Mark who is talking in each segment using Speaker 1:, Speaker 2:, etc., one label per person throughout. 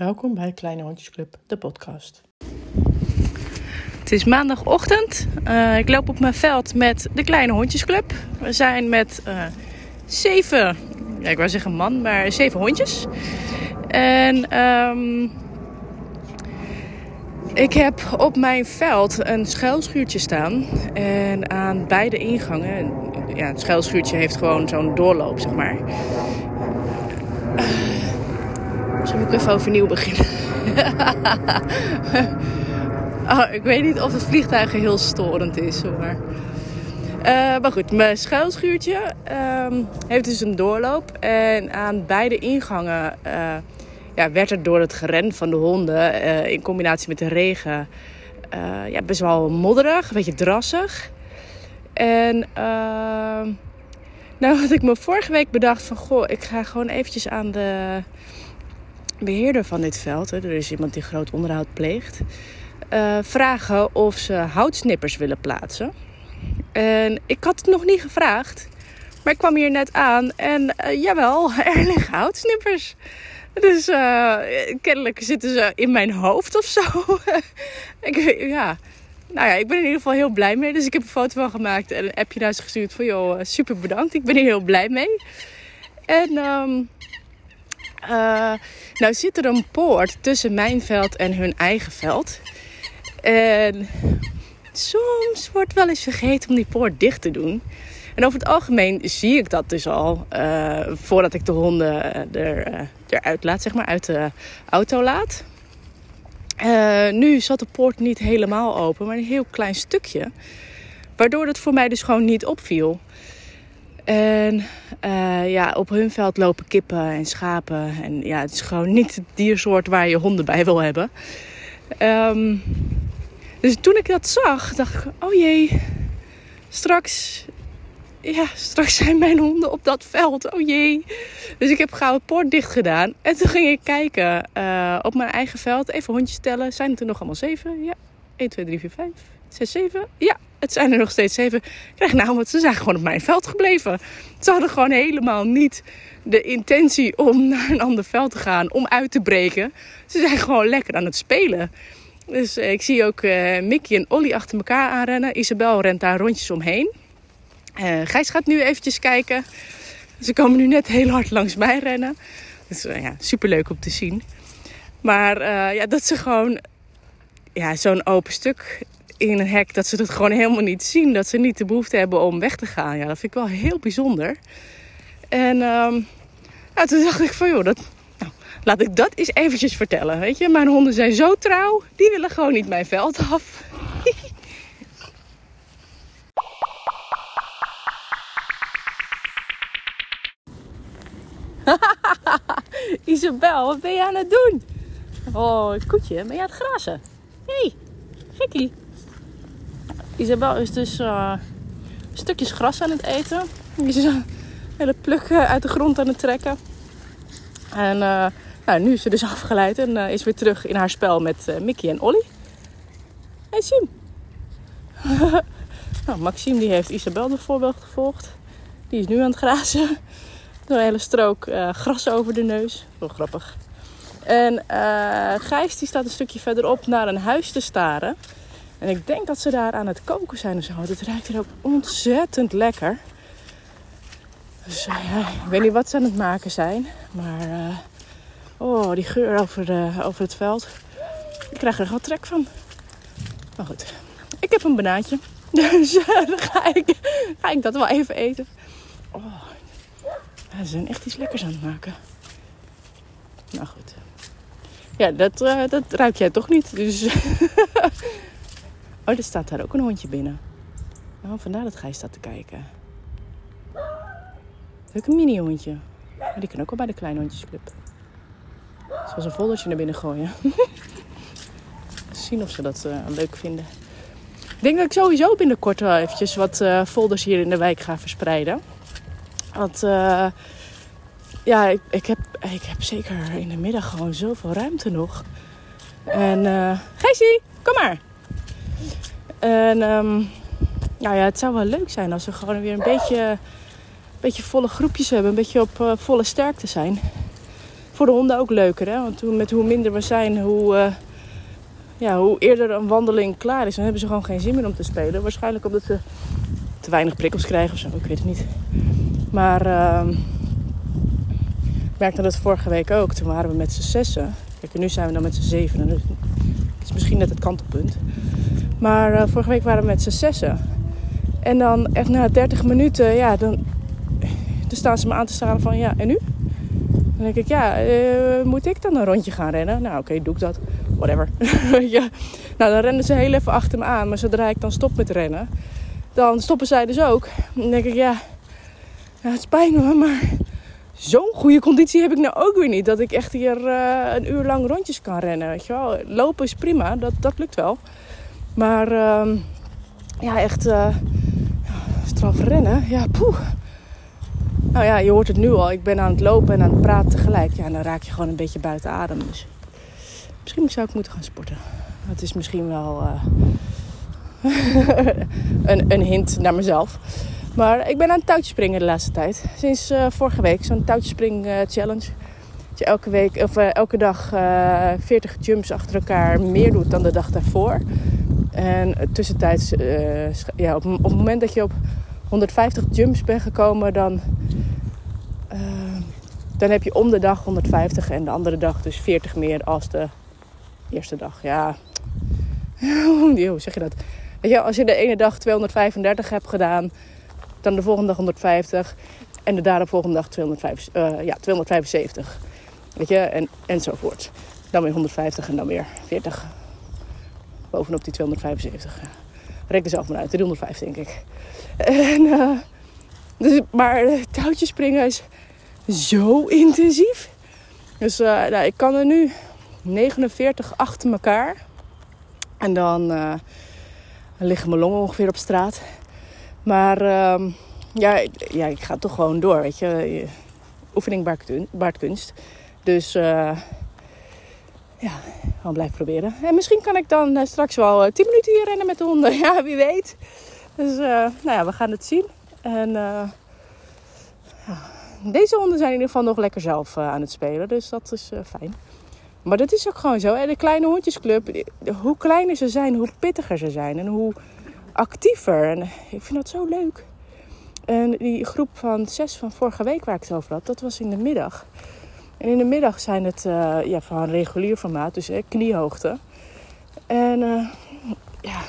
Speaker 1: Welkom bij Kleine Hondjesclub, de podcast.
Speaker 2: Het is maandagochtend. Uh, ik loop op mijn veld met de Kleine Hondjesclub. We zijn met uh, zeven, ja, ik wou zeggen man, maar zeven hondjes. En um, ik heb op mijn veld een schuilschuurtje staan. En aan beide ingangen, ja, het schuilschuurtje heeft gewoon zo'n doorloop, zeg maar. Dus moet ik even overnieuw beginnen. oh, ik weet niet of het vliegtuig heel storend is hoor. Uh, maar goed, mijn schuilschuurtje uh, heeft dus een doorloop. En aan beide ingangen uh, ja, werd er door het geren van de honden uh, in combinatie met de regen ja, best wel modderig, een beetje drassig. En ehm, nou had ik me vorige week bedacht van goh, ik ga gewoon eventjes aan de beheerder van dit veld, er is iemand die groot onderhoud pleegt, uh, vragen of ze houtsnippers willen plaatsen. En ik had het nog niet gevraagd, maar ik kwam hier net aan en uh, jawel, er liggen houtsnippers. Dus uh, kennelijk zitten ze in mijn hoofd of zo. ik, ja. Nou ja, ik ben in ieder geval heel blij mee. Dus ik heb een foto van gemaakt en een appje naar ze gestuurd van... joh, super bedankt, ik ben hier heel blij mee. En um, uh, nou zit er een poort tussen mijn veld en hun eigen veld. En soms wordt wel eens vergeten om die poort dicht te doen. En over het algemeen zie ik dat dus al uh, voordat ik de honden er, uh, eruit laat, zeg maar, uit de auto laat. nu zat de poort niet helemaal open, maar een heel klein stukje. Waardoor het voor mij dus gewoon niet opviel. En uh, ja, op hun veld lopen kippen en schapen. En ja, het is gewoon niet het diersoort waar je honden bij wil hebben. Um, dus toen ik dat zag, dacht ik: oh jee, straks, ja, straks zijn mijn honden op dat veld. Oh jee. Dus ik heb gauw het poort dicht gedaan. En toen ging ik kijken uh, op mijn eigen veld. Even hondjes tellen. Zijn het er nog allemaal zeven? Ja. 1, 2, 3, 4, 5, 6, 7. Ja, het zijn er nog steeds zeven. Ik krijg nou, want ze zijn gewoon op mijn veld gebleven. Ze hadden gewoon helemaal niet de intentie om naar een ander veld te gaan, om uit te breken. Ze zijn gewoon lekker aan het spelen. Dus uh, ik zie ook uh, Mickey en Olly achter elkaar aanrennen. Isabel rent daar rondjes omheen. Uh, Gijs gaat nu eventjes kijken. Ze komen nu net heel hard langs mij rennen. Dus ja, super leuk om te zien. Maar ja, dat ze gewoon ja, zo'n open stuk in een hek dat ze dat gewoon helemaal niet zien. Dat ze niet de behoefte hebben om weg te gaan. Ja, dat vind ik wel heel bijzonder. En um, nou, toen dacht ik van joh, dat, nou, laat ik dat eens eventjes vertellen. Weet je, mijn honden zijn zo trouw, die willen gewoon niet mijn veld af. Isabel, wat ben je aan het doen? Oh, koetje, ben je aan het grazen? Hé, hey, gekkie. Isabel is dus uh, stukjes gras aan het eten. Die is een hele pluk uit de grond aan het trekken. En uh, nou, nu is ze dus afgeleid en is weer terug in haar spel met Mickey en Olly. Hey Sim. nou, Maxime die heeft Isabel de voorbeeld gevolgd. Die is nu aan het grazen. Een hele strook gras over de neus. Wel grappig. En Gijs die staat een stukje verderop naar een huis te staren. En ik denk dat ze daar aan het koken zijn of zo. Het ruikt hier ook ontzettend lekker. Dus uh, ja, ik weet niet wat ze aan het maken zijn. Maar uh, oh, die geur over, over het veld. Ik krijg er gewoon trek van. Maar goed, ik heb een banaantje. Dus dan ga ik, ga ik dat wel even eten. Oh, ze zijn echt iets lekkers aan het maken. Nou goed. Ja, dat, uh, dat ruik jij toch niet. Dus. oh, er staat daar ook een hondje binnen. Oh, vandaar dat Gij staat te kijken. Ook een mini-hondje. Maar die kan ook wel bij de kleine hondjesclub. Zoals een foldertje naar binnen gooien. Zien of ze dat uh, leuk vinden. Ik denk dat ik sowieso binnenkort wel eventjes wat uh, folders hier in de wijk ga verspreiden. Want ja, ik, ik, heb, ik heb zeker in de middag gewoon zoveel ruimte nog. En uh, Gijsie, kom maar. En nou ja, het zou wel leuk zijn als we gewoon weer een beetje, beetje volle groepjes hebben. Een beetje op uh, volle sterkte zijn. voor de honden ook leuker. Hè? Want hoe- met hoe minder we zijn, hoe, eh, ja, hoe eerder een wandeling klaar is. Dan hebben ze gewoon geen zin meer om te spelen. Waarschijnlijk omdat ze te weinig prikkels krijgen of zo. Ik weet het niet. Maar ehm, ik merkte dat vorige week ook. Toen waren we met z'n zessen. Kijk, en nu zijn we dan met z'n zevenen. Dus het is misschien net het kantelpunt. Maar eh, vorige week waren we met z'n zessen. En dan echt na 30 minuten, ja, dan, dan staan ze me aan te staan van ja, en nu? Dan denk ik, ja, eh, moet ik dan een rondje gaan rennen? Nou, oké, doe ik dat. Whatever. ja. Nou, dan rennen ze heel even achter me aan. Maar zodra ik dan stop met rennen, dan stoppen zij dus ook. Dan denk ik, ja, ja het spijt me, maar zo'n goede conditie heb ik nou ook weer niet. Dat ik echt hier eh, een uur lang rondjes kan rennen, weet je wel. Lopen is prima, dat, dat lukt wel. Maar ehm, ja, echt uh, straf rennen, ja, poeh. Nou ja, je hoort het nu al. Ik ben aan het lopen en aan het praten tegelijk. Ja, dan raak je gewoon een beetje buiten adem. Dus misschien zou ik moeten gaan sporten. Dat is misschien wel uh, een, een hint naar mezelf. Maar ik ben aan het touwtje springen de laatste tijd. Sinds uh, vorige week, zo'n touwtjespring challenge. Dat je elke, week, of, elke dag 40 jumps achter elkaar meer doet dan de dag daarvoor. En tussentijds, ja, op, op het moment dat je op 150 jumps bent gekomen, dan, uh, dan heb je om de dag 150 en de andere dag dus 40 meer als de eerste dag. Ja, hoe zeg je dat? Weet je, als je de ene dag 235 hebt gedaan, dan de volgende dag 150 en de daaropvolgende dag 205, uh, ja, 275. Weet je, en, enzovoort. Dan weer 150 en dan weer 40 bovenop die 275. Rek er zelf maar uit, 305 denk ik. En, uh, dus, maar touwtjes springen is zo intensief. Dus uh, nou, ik kan er nu 49 achter elkaar. En dan liggen mijn longen ongeveer op straat. Maar uh, ja, ja, ik ga toch gewoon door, weet je. Oefening baart kunst. Dus ja, gewoon blijven proberen. En misschien kan ik dan straks wel 10 minuten hier rennen met de honden. Ja, wie weet. Dus uh, nou ja, we gaan het zien. En ja, deze honden zijn in ieder geval nog lekker zelf aan het spelen. Dus dat is fijn. Maar dat is ook gewoon zo. De kleine hondjesclub, hoe kleiner ze zijn, hoe pittiger ze zijn. En hoe actiever. En ik vind dat zo leuk. En die groep van zes van vorige week waar ik het over had, dat was in de middag. En in de middag zijn het ja, van regulier formaat, dus kniehoogte. En ja,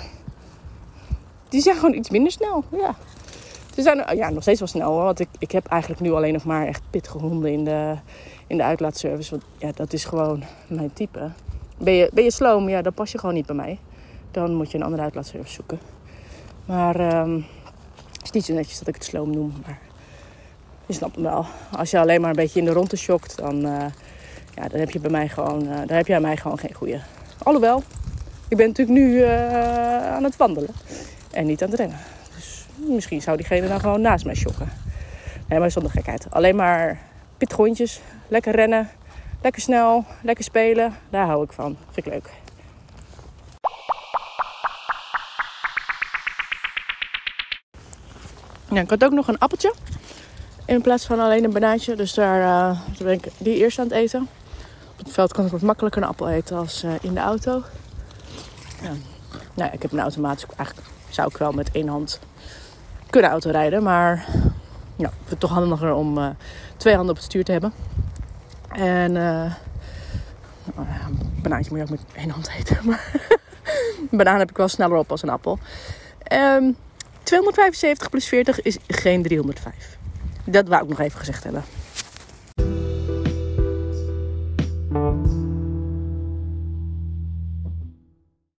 Speaker 2: die zijn gewoon iets minder snel. Ja. Ze zijn ja, nog steeds wel snel hoor. Want ik, ik heb eigenlijk nu alleen nog maar echt pittige honden in de, in de uitlaatservice. Want ja, dat is gewoon mijn type. Ben je, ben je sloom, ja, dan pas je gewoon niet bij mij. Dan moet je een andere uitlaatservice zoeken. Maar um, het is niet zo netjes dat ik het sloom noem. Maar je snapt hem wel. Als je alleen maar een beetje in de ronde shokt, dan, uh, ja, dan heb je bij mij gewoon, uh, dan heb je bij mij gewoon geen goede. Alhoewel, ik ben natuurlijk nu uh, aan het wandelen. En niet aan het rennen. Dus misschien zou diegene dan gewoon naast mij shocken. Nee, maar zonder gekheid. Alleen maar pitgrondjes. Lekker rennen. Lekker snel. Lekker spelen. Daar hou ik van. Vind ik leuk. Ja, ik had ook nog een appeltje. In plaats van alleen een banaantje. Dus daar, daar ben ik die eerst aan het eten. Op het veld kan ik wat makkelijker een appel eten als uh, in de auto. Nou ik heb een automatische eigenlijk zou ik wel met één hand kunnen autorijden. Maar ja, ik vind het toch handiger om uh, twee handen op het stuur te hebben. En uh, een banaantje moet je ook met één hand eten. Maar een banaan heb ik wel sneller op als een appel. Um, 275 plus 40 is geen 305. Dat wou ik nog even gezegd hebben.